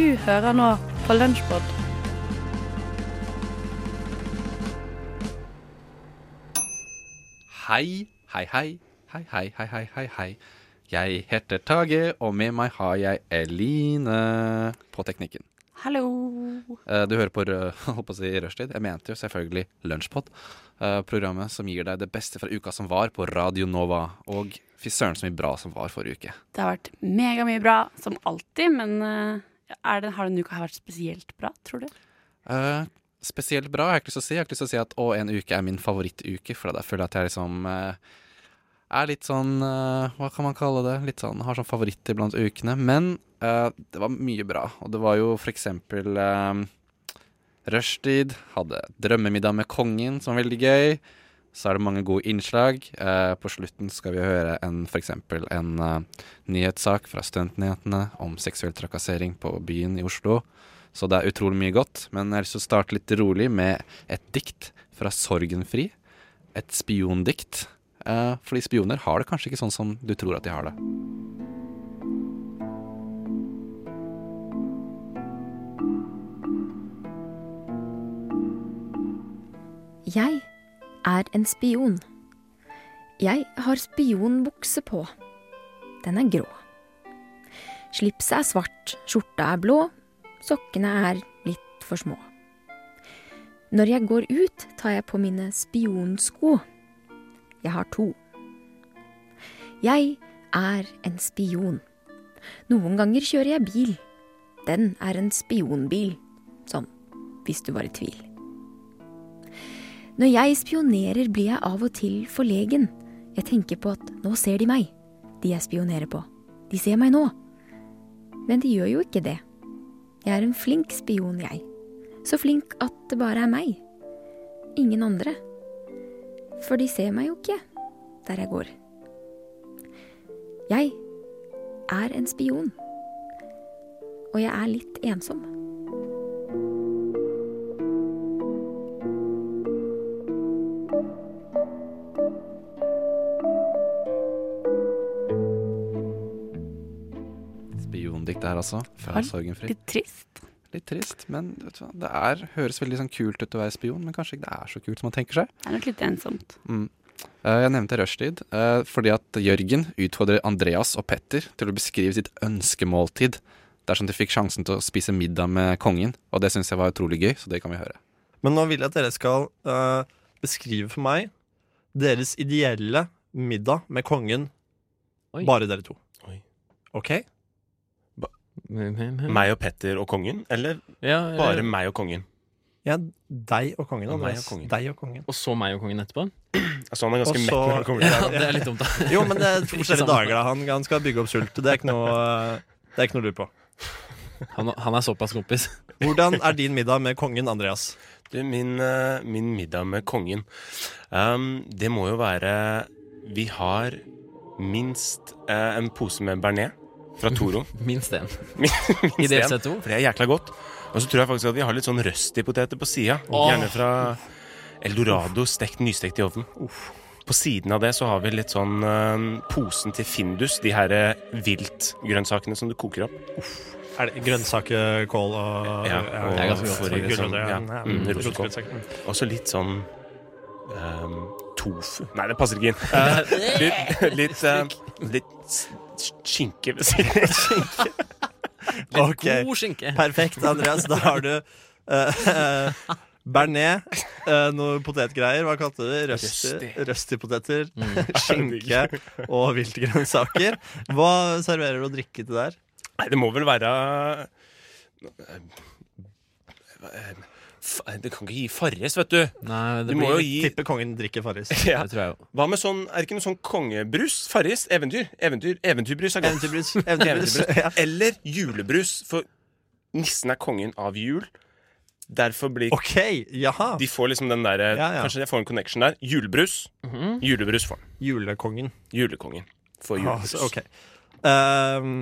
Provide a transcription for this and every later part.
Du hører nå på Lunsjpod. Hei, hei, hei, hei, hei, hei, hei, hei, hei. Jeg heter Tage, og med meg har jeg Eline på teknikken. Hallo. Eh, Du hører på, holdt på å si rushtid. Jeg mente jo selvfølgelig Lunsjpod. eh, Programmet som gir deg det beste fra uka som var på Radio Nova. Og fy søren så mye bra som var forrige uke. Det har vært megamye bra, som alltid, men eh, det, har denne uka vært spesielt bra, tror du? Uh, spesielt bra, har jeg ikke lyst til å si. Jeg har ikke lyst til å si at å, en uke er min favorittuke, for da føler jeg at jeg liksom uh, er litt sånn eh, Hva kan man kalle det? Litt sånn, Har sånn favoritter blant ukene. Men uh, det var mye bra. Og det var jo for eksempel uh, rushtid. Hadde drømmemiddag med kongen, som var veldig gøy. Så er det mange gode innslag. Eh, på slutten skal vi høre en, eksempel en uh, nyhetssak fra Studentnyhetene om seksuell trakassering på byen i Oslo. Så det er utrolig mye godt. Men jeg har lyst til å starte litt rolig med et dikt fra Sorgenfri. Et spiondikt. Eh, fordi spioner har det kanskje ikke sånn som du tror at de har det. Jeg er en spion. Jeg har spionbukse på. Den er grå. Slipset er svart, skjorta er blå, sokkene er litt for små. Når jeg går ut, tar jeg på mine spionsko. Jeg har to. Jeg er en spion. Noen ganger kjører jeg bil. Den er en spionbil. Sånn, hvis du var i tvil. Når jeg spionerer, blir jeg av og til forlegen. Jeg tenker på at nå ser de meg, de jeg spionerer på. De ser meg nå. Men de gjør jo ikke det. Jeg er en flink spion, jeg. Så flink at det bare er meg. Ingen andre. For de ser meg jo ikke der jeg går. Jeg er en spion. Og jeg er litt ensom. Altså. Fra Sorgenfri. Litt trist. Litt trist, men vet du det er, høres veldig sånn kult ut å være spion, men kanskje ikke det er så kult som man tenker seg. Det er nok litt ensomt. Mm. Eh, Jeg nevnte rushtid eh, fordi at Jørgen utfordrer Andreas og Petter til å beskrive sitt ønskemåltid dersom de fikk sjansen til å spise middag med kongen. Og det syns jeg var utrolig gøy, så det kan vi høre. Men nå vil jeg at dere skal uh, beskrive for meg deres ideelle middag med kongen. Oi. Bare dere to. Oi. OK? Meg og Petter og kongen? Eller Ja, bare meg og kongen? Ja, deg og kongen. Og meg og kongen. Deg og kongen. Og så meg og kongen etterpå? Altså, han er ganske Også... mett når han kommer Ja, det er litt dumt, da. Jo, men det er to forskjellige dager. da Han, han skal bygge opp sult. Det er ikke noe, det er ikke noe å på. Han, han er såpass kompis. Hvordan er din middag med kongen, Andreas? Du, min, eh, min middag med kongen um, Det må jo være Vi har minst uh, en pose med bearnés fra Toro. Minst én. I DLC2. For det er jækla godt. Og så tror jeg faktisk at vi har litt sånn røstipoteter på sida. Gjerne fra Eldorado, stekt, nystekt i ovnen. På siden av det så har vi litt sånn uh, posen til Findus, de her eh, viltgrønnsakene som du koker opp. Er det grønnsakekål og Ja, og ja, og ganske for gulrøtter, sånn, ja, mm, mm, rosekål. Og så litt sånn um, tofu Nei, det passer ikke inn. Uh, litt litt, uh, litt skinke ved siden av. Litt okay. god skinke. Perfekt, Andreas. Da har du uh, bearnés, uh, noe potetgreier. Hva kalte du det? Røsti, Røsti. røstipoteter. Mm. Skinke og viltgrønnsaker. Hva serverer du å drikke til der? Nei, det må vel være Det kan ikke gi Farris, vet du. Nei, det Du må blir jo gi Tipper kongen drikker Farris. ja. Det tror jeg jo. Hva med sånn Er det ikke noe sånn kongebrus? Farris? Eventyr? Eventyr Eventyrbrus er godt. Eventyrbrus. Eventyrbrus. Eventyrbrus. Eller julebrus, for nissen er kongen av jul. Derfor blir OK, jaha. De får liksom den der Ja, ja. Kanskje jeg får en connection der. Julebrus. Mhm. Julebrus får han. Julekongen. Julekongen får Ah, julebrus. så, ok. Ehm,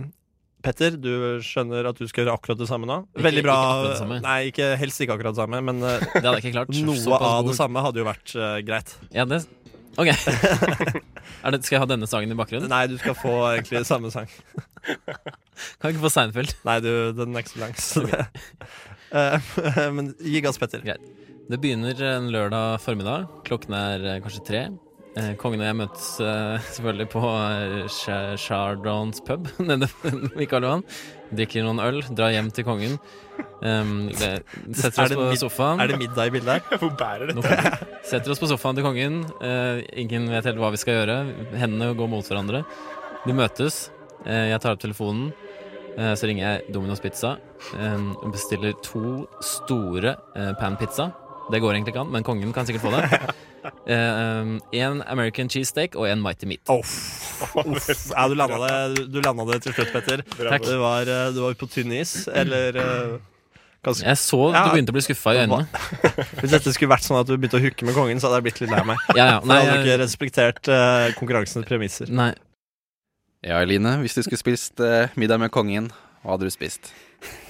Petter, du skjønner at du skal gjøre akkurat det samme nå? Veldig bra. ikke samme. Nei, ikke, helst ikke akkurat det samme, men eh, Det noe av det samme hadde jo vært uh, greit. Ja, det OK. det, skal jeg ha denne sangen i bakgrunnen? Nei, du skal få egentlig samme sang. Kan ikke få Seinfeld. Nei, du, den er ikke så lang. Eh, men gi gass, Petter. Greit. Det begynner en lørdag formiddag. Klokken er kanskje tre. Eh, kongen og jeg møtes eh, selvfølgelig på eh, Chardons pub nede ved Karl Johan. Drikker noen øl, drar hjem til kongen. Um, det, setter Er oss på sofaen. Er det middag i bildet her? Hvor bærer det? Setter oss på sofaen til kongen. Uh, ingen vet helt hva vi skal gjøre. Hendene går mot hverandre. De møtes. Uh, jeg tar opp telefonen. Uh, så ringer jeg Domino's Pizza eh, og bestiller to store pan pizza. Det går egentlig ikke an, men kongen kan sikkert få det. Én American cheesesteak og en Mighty Meat. Uff. Ja, du landa det, du landa det til slutt, Petter. Takk. Du var, eh, du var på tynn is, eller eh, ganske Jeg så Ja. du begynte å bli skuffa i øynene. Hvis dette skulle vært sånn at du begynte å hooke med kongen, så hadde jeg blitt litt lei meg. Ja, ja. Nei, jeg hadde ikke respektert uh, konkurransens premisser. nei. Ja, Eline, hvis du skulle spist uh, middag med kongen, hva hadde du spist?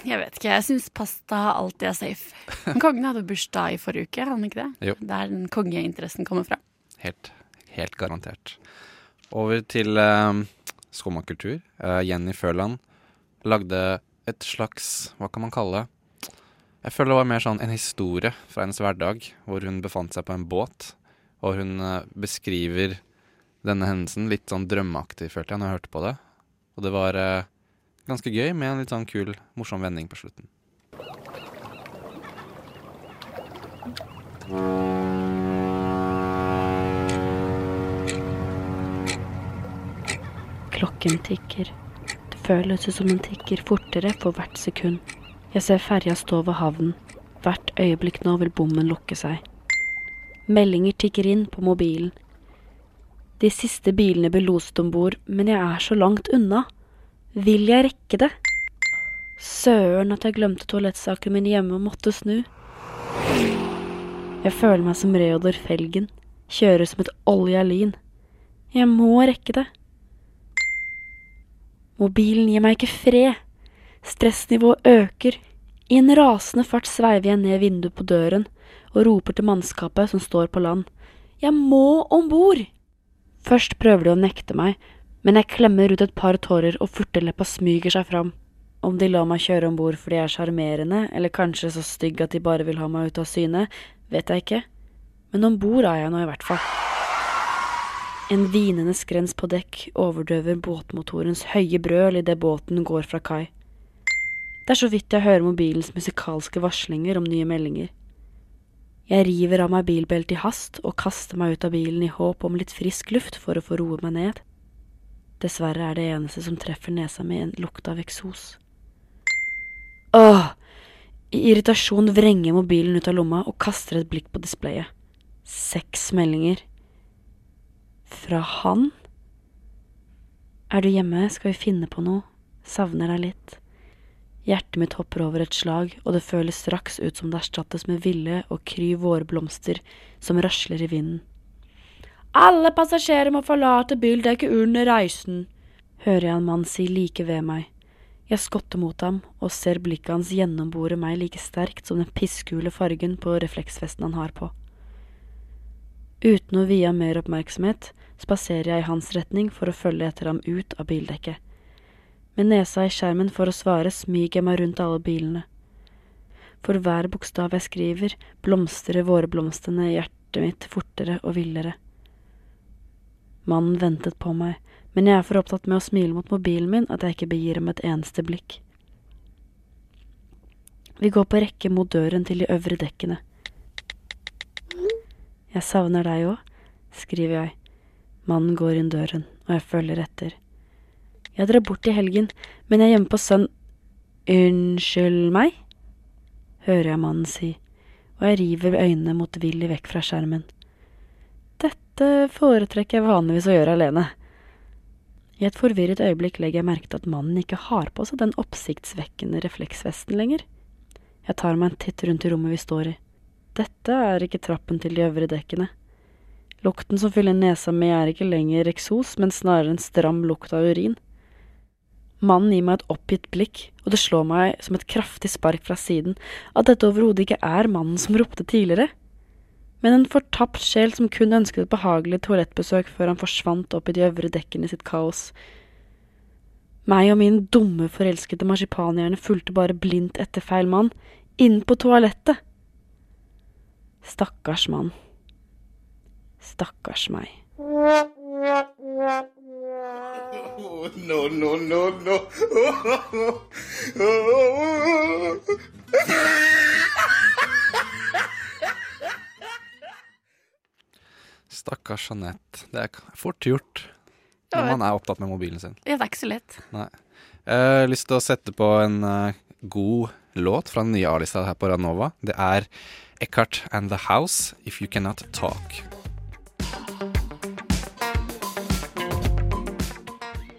Jeg vet ikke, jeg syns pasta alltid er safe. Men kongen hadde bursdag i forrige uke, hadde han ikke det? Jo. Der den kongeinteressen kommer fra. Helt, helt garantert. Over til uh, skomakultur. Uh, Jenny Føland lagde et slags Hva kan man kalle det? Jeg føler det var mer sånn en historie fra hennes hverdag, hvor hun befant seg på en båt. Og hun eh, beskriver denne hendelsen litt sånn drømmeaktig, følte jeg, når jeg hørte på det. Og det var eh, ganske gøy, med en litt sånn kul, morsom vending på slutten. Klokken tikker. Det føles som den tikker fortere for hvert sekund. Jeg ser ferja stå ved havnen. Hvert øyeblikk nå vil bommen lukke seg. Meldinger tikker inn på mobilen. De siste bilene blir loset om bord, men jeg er så langt unna. Vil jeg rekke det? Søren at jeg glemte toalettsakene mine hjemme og måtte snu. Jeg føler meg som Reodor Felgen. Kjører som et olja lyn. Jeg må rekke det. Mobilen gir meg ikke fred. Stressnivået øker. I en rasende fart sveiver jeg ned vinduet på døren og roper til mannskapet som står på land. Jeg må om bord! Først prøver de å nekte meg, men jeg klemmer ut et par tårer og furteleppa smyger seg fram. Om de lar meg kjøre om bord fordi jeg er sjarmerende, eller kanskje så stygg at de bare vil ha meg ut av syne, vet jeg ikke. Men om bord er jeg nå i hvert fall. En hvinende skrens på dekk overdøver båtmotorens høye brøl idet båten går fra kai. Det er så vidt jeg hører mobilens musikalske varslinger om nye meldinger. Jeg river av meg bilbeltet i hast og kaster meg ut av bilen i håp om litt frisk luft for å få roe meg ned. Dessverre er det eneste som treffer nesa mi en lukt av eksos. Åh! I irritasjon vrenger mobilen ut av lomma og kaster et blikk på displayet. Seks meldinger. Fra han? Er du hjemme, skal vi finne på noe? Savner deg litt. Hjertet mitt hopper over et slag, og det føles straks ut som det erstattes med ville og kry vårblomster som rasler i vinden. Alle passasjerer må forlate bildekket under reisen, hører jeg en mann si like ved meg. Jeg skotter mot ham og ser blikket hans gjennombore meg like sterkt som den pissgule fargen på refleksvesten han har på. Uten å vie ham mer oppmerksomhet, spaserer jeg i hans retning for å følge etter ham ut av bildekket. Med nesa i skjermen for å svare smyger jeg meg rundt alle bilene. For hver bokstav jeg skriver, blomstrer vårblomstene i hjertet mitt fortere og villere. Mannen ventet på meg, men jeg er for opptatt med å smile mot mobilen min at jeg ikke begir ham et eneste blikk. Vi går på rekke mot døren til de øvre dekkene. Jeg savner deg òg, skriver jeg. Mannen går inn døren, og jeg følger etter. Jeg drar bort i helgen, men jeg er hjemme på sønn... Unnskyld meg? hører jeg mannen si, og jeg river øynene motvillig vekk fra skjermen. Dette foretrekker jeg vanligvis å gjøre alene. I et forvirret øyeblikk legger jeg merke til at mannen ikke har på seg den oppsiktsvekkende refleksvesten lenger. Jeg tar meg en titt rundt i rommet vi står i. Dette er ikke trappen til de øvre dekkene. Lukten som fyller nesa mi er ikke lenger eksos, men snarere en stram lukt av urin. Mannen gir meg et oppgitt blikk, og det slår meg som et kraftig spark fra siden at dette overhodet ikke er mannen som ropte tidligere, men en fortapt sjel som kun ønsket et behagelig toalettbesøk før han forsvant opp i de øvre dekkene i sitt kaos. Meg og min dumme, forelskede marsipanhjerne fulgte bare blindt etter feil mann, inn på toalettet. Stakkars mann. Stakkars meg. Stakkars Jeanette. Det er fort gjort når man er opptatt med mobilen sin. Ja, det er ikke så lett. Jeg har lyst til å sette på en eh, god låt fra den nye A-lista her på Ranova. Det er Eckhart and The House, If You Cannot Talk.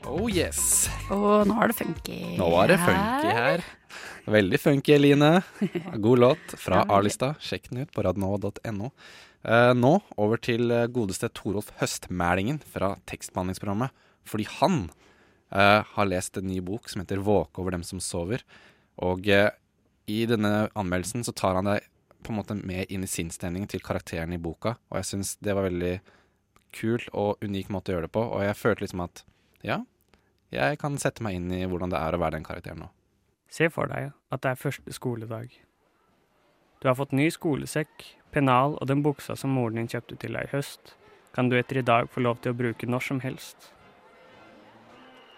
Oh yes. Og nå er det funky. Nå er det funky her. Veldig funky, Eline. God låt fra A-lista. Sjekk den ut på radnova.no. Eh, nå over til eh, godeste Torolf Høstmælingen fra tekstbehandlingsprogrammet. Fordi han eh, har lest en ny bok som heter 'Våke over dem som sover'. Og eh, i denne anmeldelsen så tar han deg på en måte med inn i sinnsstemningen til karakteren i boka. Og jeg syns det var veldig kul og unik måte å gjøre det på. Og jeg følte liksom at ja, jeg kan sette meg inn i hvordan det er å være den karakteren nå. Se for deg at det er første skoledag. Du har fått ny skolesekk, pennal og den buksa som moren din kjøpte til deg i høst, kan du etter i dag få lov til å bruke når som helst.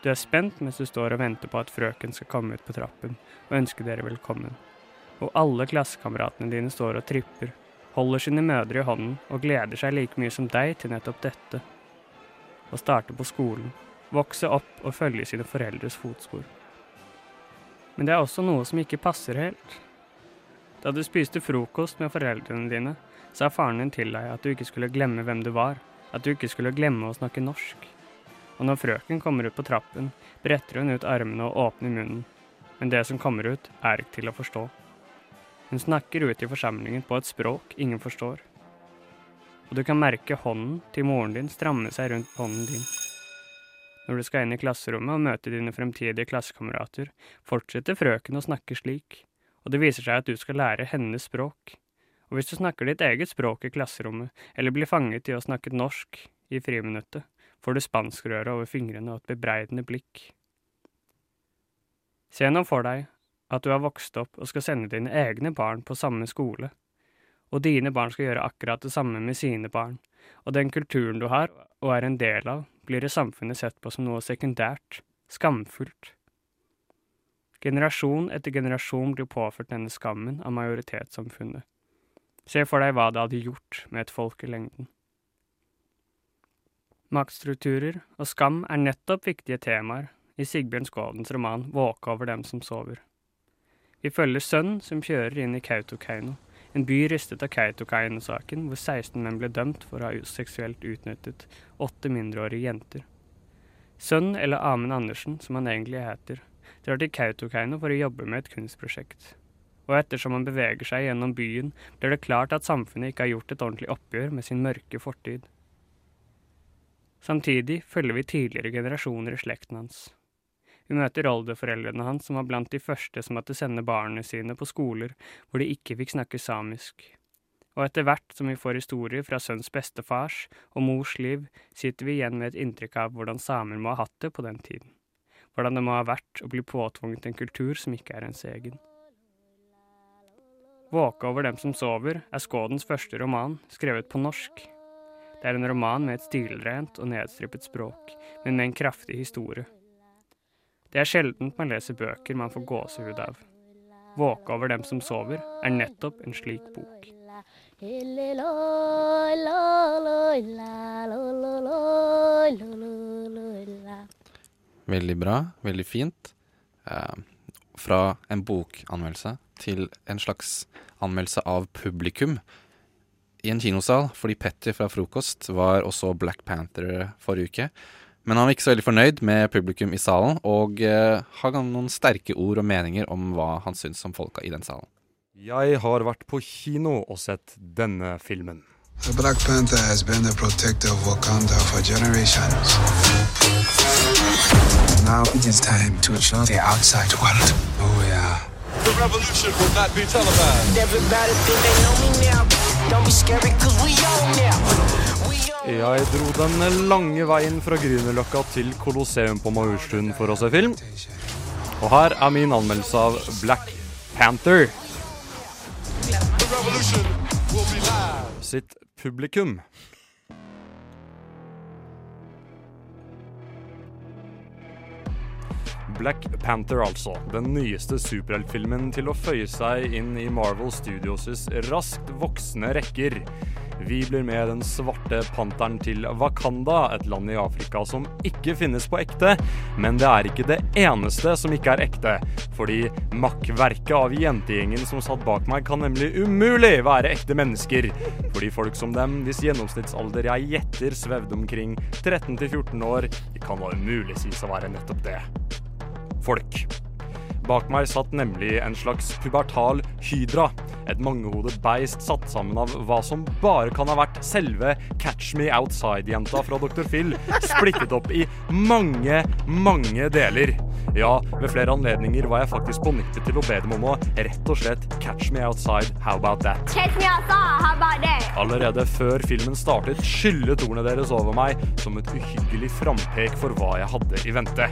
Du er spent mens du står og venter på at frøken skal komme ut på trappen og ønske dere velkommen. Og alle klassekameratene dine står og tripper, holder sine mødre i hånden og gleder seg like mye som deg til nettopp dette. Å starte på skolen, vokse opp og følge sine foreldres fotspor. Men det er også noe som ikke passer helt. Da du spiste frokost med foreldrene dine, sa faren din til deg at du ikke skulle glemme hvem du var, at du ikke skulle glemme å snakke norsk. Og når frøken kommer ut på trappen, bretter hun ut armene og åpner munnen, men det som kommer ut, er ikke til å forstå. Hun snakker ut i forsamlingen på et språk ingen forstår. Og du kan merke hånden til moren din stramme seg rundt hånden din. Når du skal inn i klasserommet og møte dine fremtidige klassekamerater, fortsetter frøken å snakke slik, og det viser seg at du skal lære hennes språk. Og hvis du snakker ditt eget språk i klasserommet, eller blir fanget i å snakke norsk i friminuttet, får du spanskrøret over fingrene og et bebreidende blikk. Se nå for deg at du har vokst opp og skal sende dine egne barn på samme skole, og dine barn skal gjøre akkurat det samme med sine barn, og den kulturen du har og er en del av, blir i samfunnet sett på som noe sekundært, skamfullt. Generasjon etter generasjon blir påført denne skammen av majoritetssamfunnet. Se for deg hva det hadde gjort med et folk i lengden. Maktstrukturer og skam er nettopp viktige temaer i Sigbjørn Skådens roman Våke over dem som sover. Vi følger sønn som kjører inn i Kautokeino, en by rystet av Kautokeino-saken hvor 16 menn ble dømt for å ha seksuelt utnyttet åtte mindreårige jenter. Sønn, eller Amund Andersen, som han egentlig heter, drar til Kautokeino for å jobbe med et kunstprosjekt. Og ettersom han beveger seg gjennom byen, blir det klart at samfunnet ikke har gjort et ordentlig oppgjør med sin mørke fortid. Samtidig følger vi tidligere generasjoner i slekten hans. Vi møter oldeforeldrene hans, som var blant de første som måtte sende barna sine på skoler hvor de ikke fikk snakke samisk. Og etter hvert som vi får historier fra sønns bestefars og mors liv, sitter vi igjen med et inntrykk av hvordan samer må ha hatt det på den tiden. Hvordan det må ha vært å bli påtvunget en kultur som ikke er ens egen. Våke over dem som sover er Skådens første roman, skrevet på norsk. Det er en roman med et stilrent og nedstrippet språk, men med en kraftig historie. Det er sjeldent man leser bøker man får gåsehud av. Våke over dem som sover er nettopp en slik bok. Veldig bra, veldig fint. Eh, fra en bokanmeldelse til en slags anmeldelse av publikum i en kinosal, fordi Petter fra Frokost var også Black Panther forrige uke. Men han var ikke så veldig fornøyd med publikum i salen, og eh, har noen sterke ord og meninger om hva han syns om folka i den salen. Jeg har vært på kino og sett denne filmen. The Black Panther has been the protector of Wakanda for generations. Now it is time to show the outside world who we are. The revolution will not be televised. Everybody think they know me now. Don't be scary, cause we on now. Ja, Jeg dro den lange veien fra Grünerløkka til Colosseum på Majorstuen for å se film. Og her er min anmeldelse av Black Panther The revolution will be live. sitt publikum. Black Panther, altså. Den nyeste superheltfilmen til å føye seg inn i Marvel Studios' raskt voksende rekker. Vi blir med den svarte panteren til Wakanda, et land i Afrika som ikke finnes på ekte. Men det er ikke det eneste som ikke er ekte. Fordi makkverket av jentegjengen som satt bak meg, kan nemlig umulig være ekte mennesker. Fordi folk som dem, hvis gjennomsnittsalder jeg gjetter svevde omkring 13 til 14 år, de kan da umulig sies å være nettopp det. Folk. Bak meg satt nemlig en slags pubertal hydra. Et mangehodet beist satt sammen av hva som bare kan ha vært selve Catch Me Outside-jenta fra Dr. Phil, splittet opp i mange, mange deler. Ja, ved flere anledninger var jeg faktisk på nippet til å be dem om å rett og slett catch me outside, how about that? Catch me outside, how about that? Allerede før filmen startet, skyllet ordene deres over meg som et uhyggelig frampek for hva jeg hadde i vente.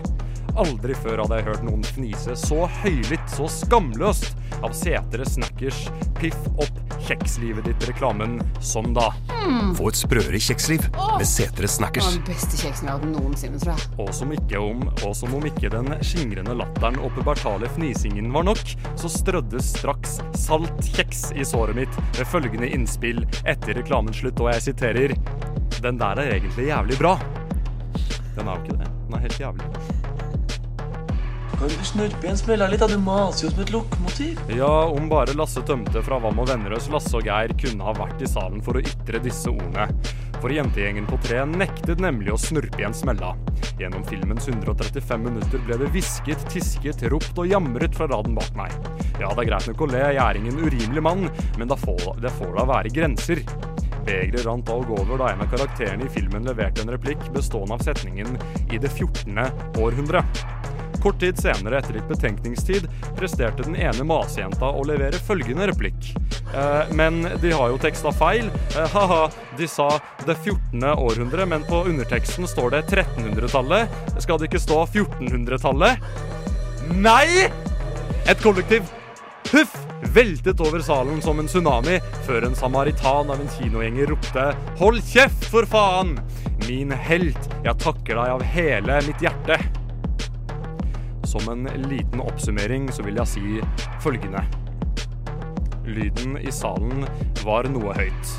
Aldri før hadde jeg hørt noen fnise så høylytt, så skamløst, av setere snackers, piff opp kjekslivet ditt-reklamen som da. Få et sprøere kjeksliv med setere snackers. Den beste kjeksen jeg har hatt noensinne, tror jeg. Og som, ikke om, og som om ikke den skingrende latteren og pubertale fnisingen var nok, så strøddes straks salt kjeks i såret mitt med følgende innspill etter reklamens slutt, og jeg siterer Den der er egentlig jævlig bra. Den er jo ikke det. Den er helt jævlig. Kan du snurpe igjen smella litt? da? Du maser jo som et lokomotiv. Ja, om bare Lasse Tømte fra Vam og Vennerøs, Lasse og Geir kunne ha vært i salen for å ytre disse ordene. For jentegjengen på tre nektet nemlig å snurpe igjen smella. Gjennom filmens 135 minutter ble det hvisket, tisket, ropt og jamret fra raden bak meg. Ja, det er greit nok å le, jeg er ingen urimelig mann, men da får, det får da være grenser. Begeret rant alg over da en av karakterene i filmen leverte en replikk bestående av setningen 'i det 14. århundre'. Kort tid senere, etter litt betenkningstid, presterte den ene masejenta å levere følgende replikk. Eh, men de har jo teksta feil. Eh, ha-ha, de sa det 14. århundre, men på underteksten står det 1300-tallet. Skal det ikke stå 1400-tallet? Nei! Et kollektiv huff veltet over salen som en tsunami, før en samaritan av en kinogjenger ropte 'Hold kjeft, for faen!' Min helt, jeg takker deg av hele mitt hjerte. Som en liten oppsummering så vil jeg si følgende. Lyden i salen var noe høyt.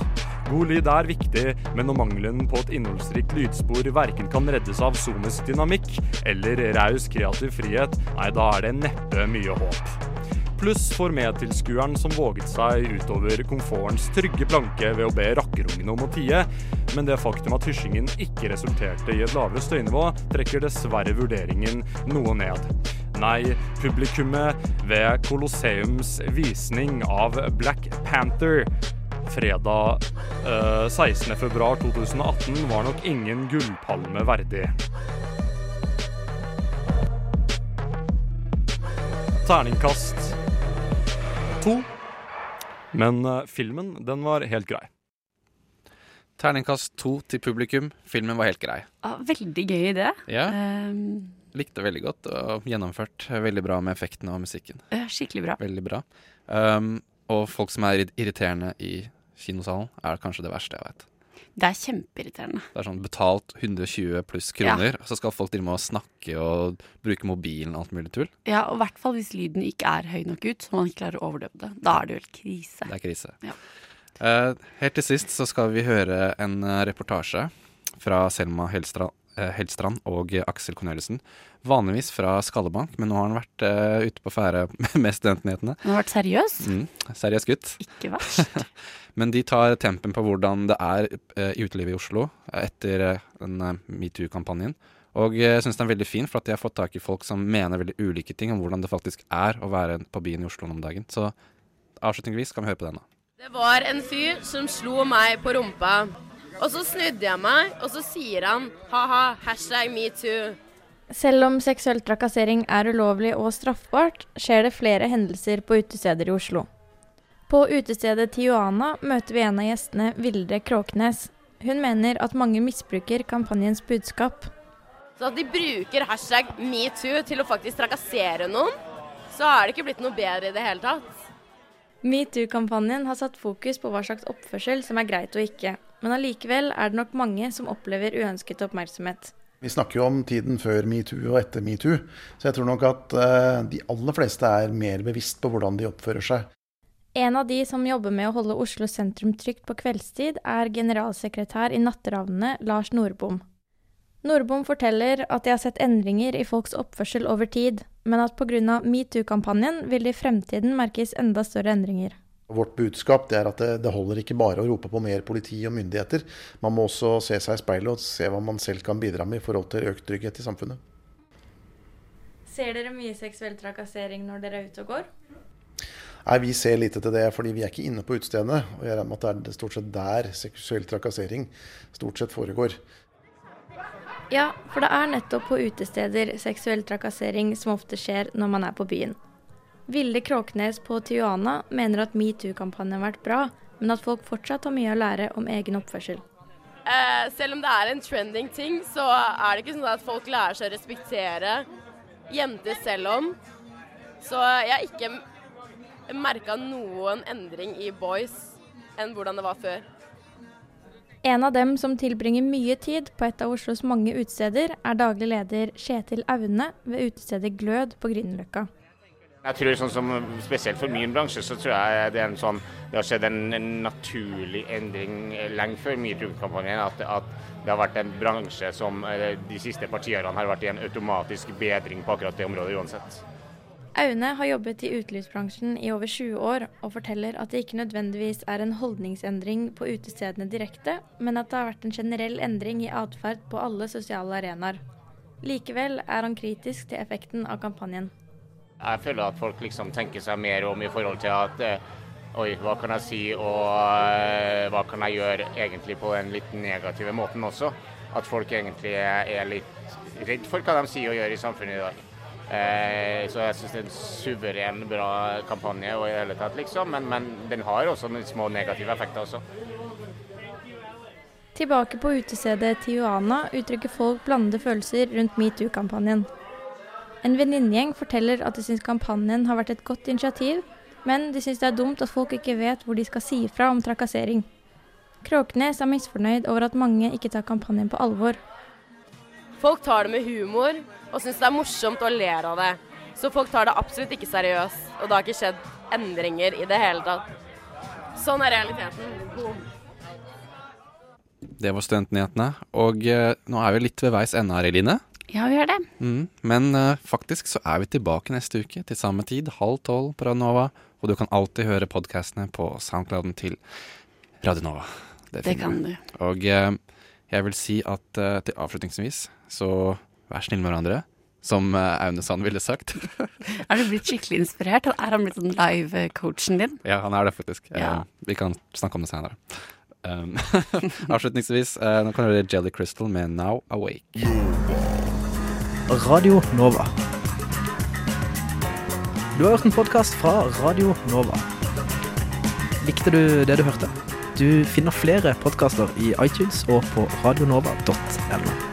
God lyd er viktig, men når mangelen på et innholdsrikt lydspor verken kan reddes av Sones dynamikk eller raus kreativ frihet, nei, da er det neppe mye håp. Pluss for medtilskueren som våget seg utover komfortens trygge planke ved å be rakkerungene om å tie, men det faktum at hysjingen ikke resulterte i et lavere støynivå, trekker dessverre vurderingen noe ned. Nei, publikummet ved Colosseums visning av Black Panther fredag eh, 16. februar 2018 var nok ingen gullpalme verdig. Terningkast to. Men eh, filmen, den var helt grei. Terningkast to til publikum. Filmen var helt grei. Ah, veldig gøy idé. Ja. Um, Likte veldig godt og gjennomført. Veldig bra med effektene og musikken. skikkelig bra. Veldig bra. Um, og folk som er irriterende i kinosalen, er kanskje det verste jeg vet. Det er kjempeirriterende. Det er sånn betalt 120 pluss kroner, så skal folk drive med å snakke og bruke mobilen og alt mulig tull. Ja, og i hvert fall hvis lyden ikke er høy nok ut, så man ikke klarer å overdøve det. Da er det vel krise. Det er krise. Ja. Eh, helt til sist så skal vi høre en eh, reportasje fra Selma Helstrand, eh, Helstrand og Aksel Corneliussen. Vanligvis fra Skallebank, men nå har han vært ute på ferde med studentnyhetene. Han har vært seriøs. Mm, seriøs gutt. Ikke verst. Men de tar tempen på hvordan det er i utelivet i Oslo etter den metoo-kampanjen. Og jeg syns den er veldig fin, for at de har fått tak i folk som mener veldig ulike ting om hvordan det faktisk er å være på byen i Oslo om dagen. Så avslutningsvis kan vi høre på den, da. Det var en fyr som slo meg på rumpa. Og så snudde jeg meg, og så sier han ha-ha, hashtag metoo. Selv om seksuell trakassering er ulovlig og straffbart, skjer det flere hendelser på utesteder i Oslo. På utestedet Tijuana møter vi en av gjestene, Vilde Kråknes. Hun mener at mange misbruker kampanjens budskap. Så at de bruker hashtag metoo til å faktisk trakassere noen, så har det ikke blitt noe bedre i det hele tatt. Metoo-kampanjen har satt fokus på hva slags oppførsel som er greit og ikke, men allikevel er det nok mange som opplever uønsket oppmerksomhet. Vi snakker jo om tiden før metoo og etter metoo, så jeg tror nok at eh, de aller fleste er mer bevisst på hvordan de oppfører seg. En av de som jobber med å holde Oslo sentrum trygt på kveldstid, er generalsekretær i Natteravnene, Lars Nordbom. Nordbom forteller at de har sett endringer i folks oppførsel over tid, men at pga. metoo-kampanjen vil det i fremtiden merkes enda større endringer. Vårt budskap det er at det, det holder ikke bare å rope på mer politi og myndigheter. Man må også se seg i speilet og se hva man selv kan bidra med i forhold til økt trygghet i samfunnet. Ser dere mye seksuell trakassering når dere er ute og går? Nei, Vi ser lite til det, fordi vi er ikke inne på utestedene. Og jeg regner med at det er stort sett der seksuell trakassering stort sett foregår. Ja, for det er nettopp på utesteder seksuell trakassering som ofte skjer når man er på byen. Vilde Kråknes på Tijuana mener at metoo-kampanjen har vært bra, men at folk fortsatt har mye å lære om egen oppførsel. Eh, selv om det er en trending ting, så er det ikke sånn at folk lærer seg å respektere jenter selv om. Så jeg har ikke merka noen endring i boys enn hvordan det var før. En av dem som tilbringer mye tid på et av Oslos mange utesteder, er daglig leder Kjetil Aune ved utestedet Glød på Grünerløkka. Jeg tror sånn som Spesielt for min bransje så tror jeg det, sånn, det har skjedd en, en naturlig endring lenge før metoo-kampanjen. At, at, det har vært en bransje som de siste partiårene har vært i en automatisk bedring på akkurat det området uansett. Aune har jobbet i utelivsbransjen i over 20 år, og forteller at det ikke nødvendigvis er en holdningsendring på utestedene direkte, men at det har vært en generell endring i atferd på alle sosiale arenaer. Likevel er han kritisk til effekten av kampanjen. Jeg føler at folk liksom tenker seg mer om i forhold til at eh, Oi, hva kan jeg si, og eh, hva kan jeg gjøre egentlig på den litt negative måten også? At folk egentlig er litt redd for hva de sier og gjør i samfunnet i dag. Eh, så jeg syns det er en suveren bra kampanje og i det hele tatt, liksom. Men, men den har også noen små negative effekter også. Tilbake på utestedet Tijuana uttrykker folk blandede følelser rundt metoo-kampanjen. En venninnegjeng forteller at de syns kampanjen har vært et godt initiativ, men de syns det er dumt at folk ikke vet hvor de skal si ifra om trakassering. Kråknes er misfornøyd over at mange ikke tar kampanjen på alvor. Folk tar det med humor og syns det er morsomt og ler av det. Så folk tar det absolutt ikke seriøst, og det har ikke skjedd endringer i det hele tatt. Sånn er realiteten. Boom. Det var Studentnyhetene. Og eh, nå er vi litt ved veis ende her, Eline. Ja, vi gjør det. Mm. Men eh, faktisk så er vi tilbake neste uke til samme tid, halv tolv på Radionova. Og du kan alltid høre podkastene på soundclouden til Radionova. Det det kan du. Og eh, jeg vil si at eh, til avslutningsvis, så vær snill med hverandre. Som eh, Aune Sand ville sagt. Er du blitt skikkelig inspirert? Er han blitt sånn live-coachen din? Ja, han er det faktisk. Ja. Eh, vi kan snakke om det senere. Um, avslutningsvis, eh, nå kan du høre Jelly Crystal med Now Awake. Radio Nova. Du har hørt en podkast fra Radio Nova. Likte du det du hørte? Du finner flere podkaster i iTunes og på radionova.no.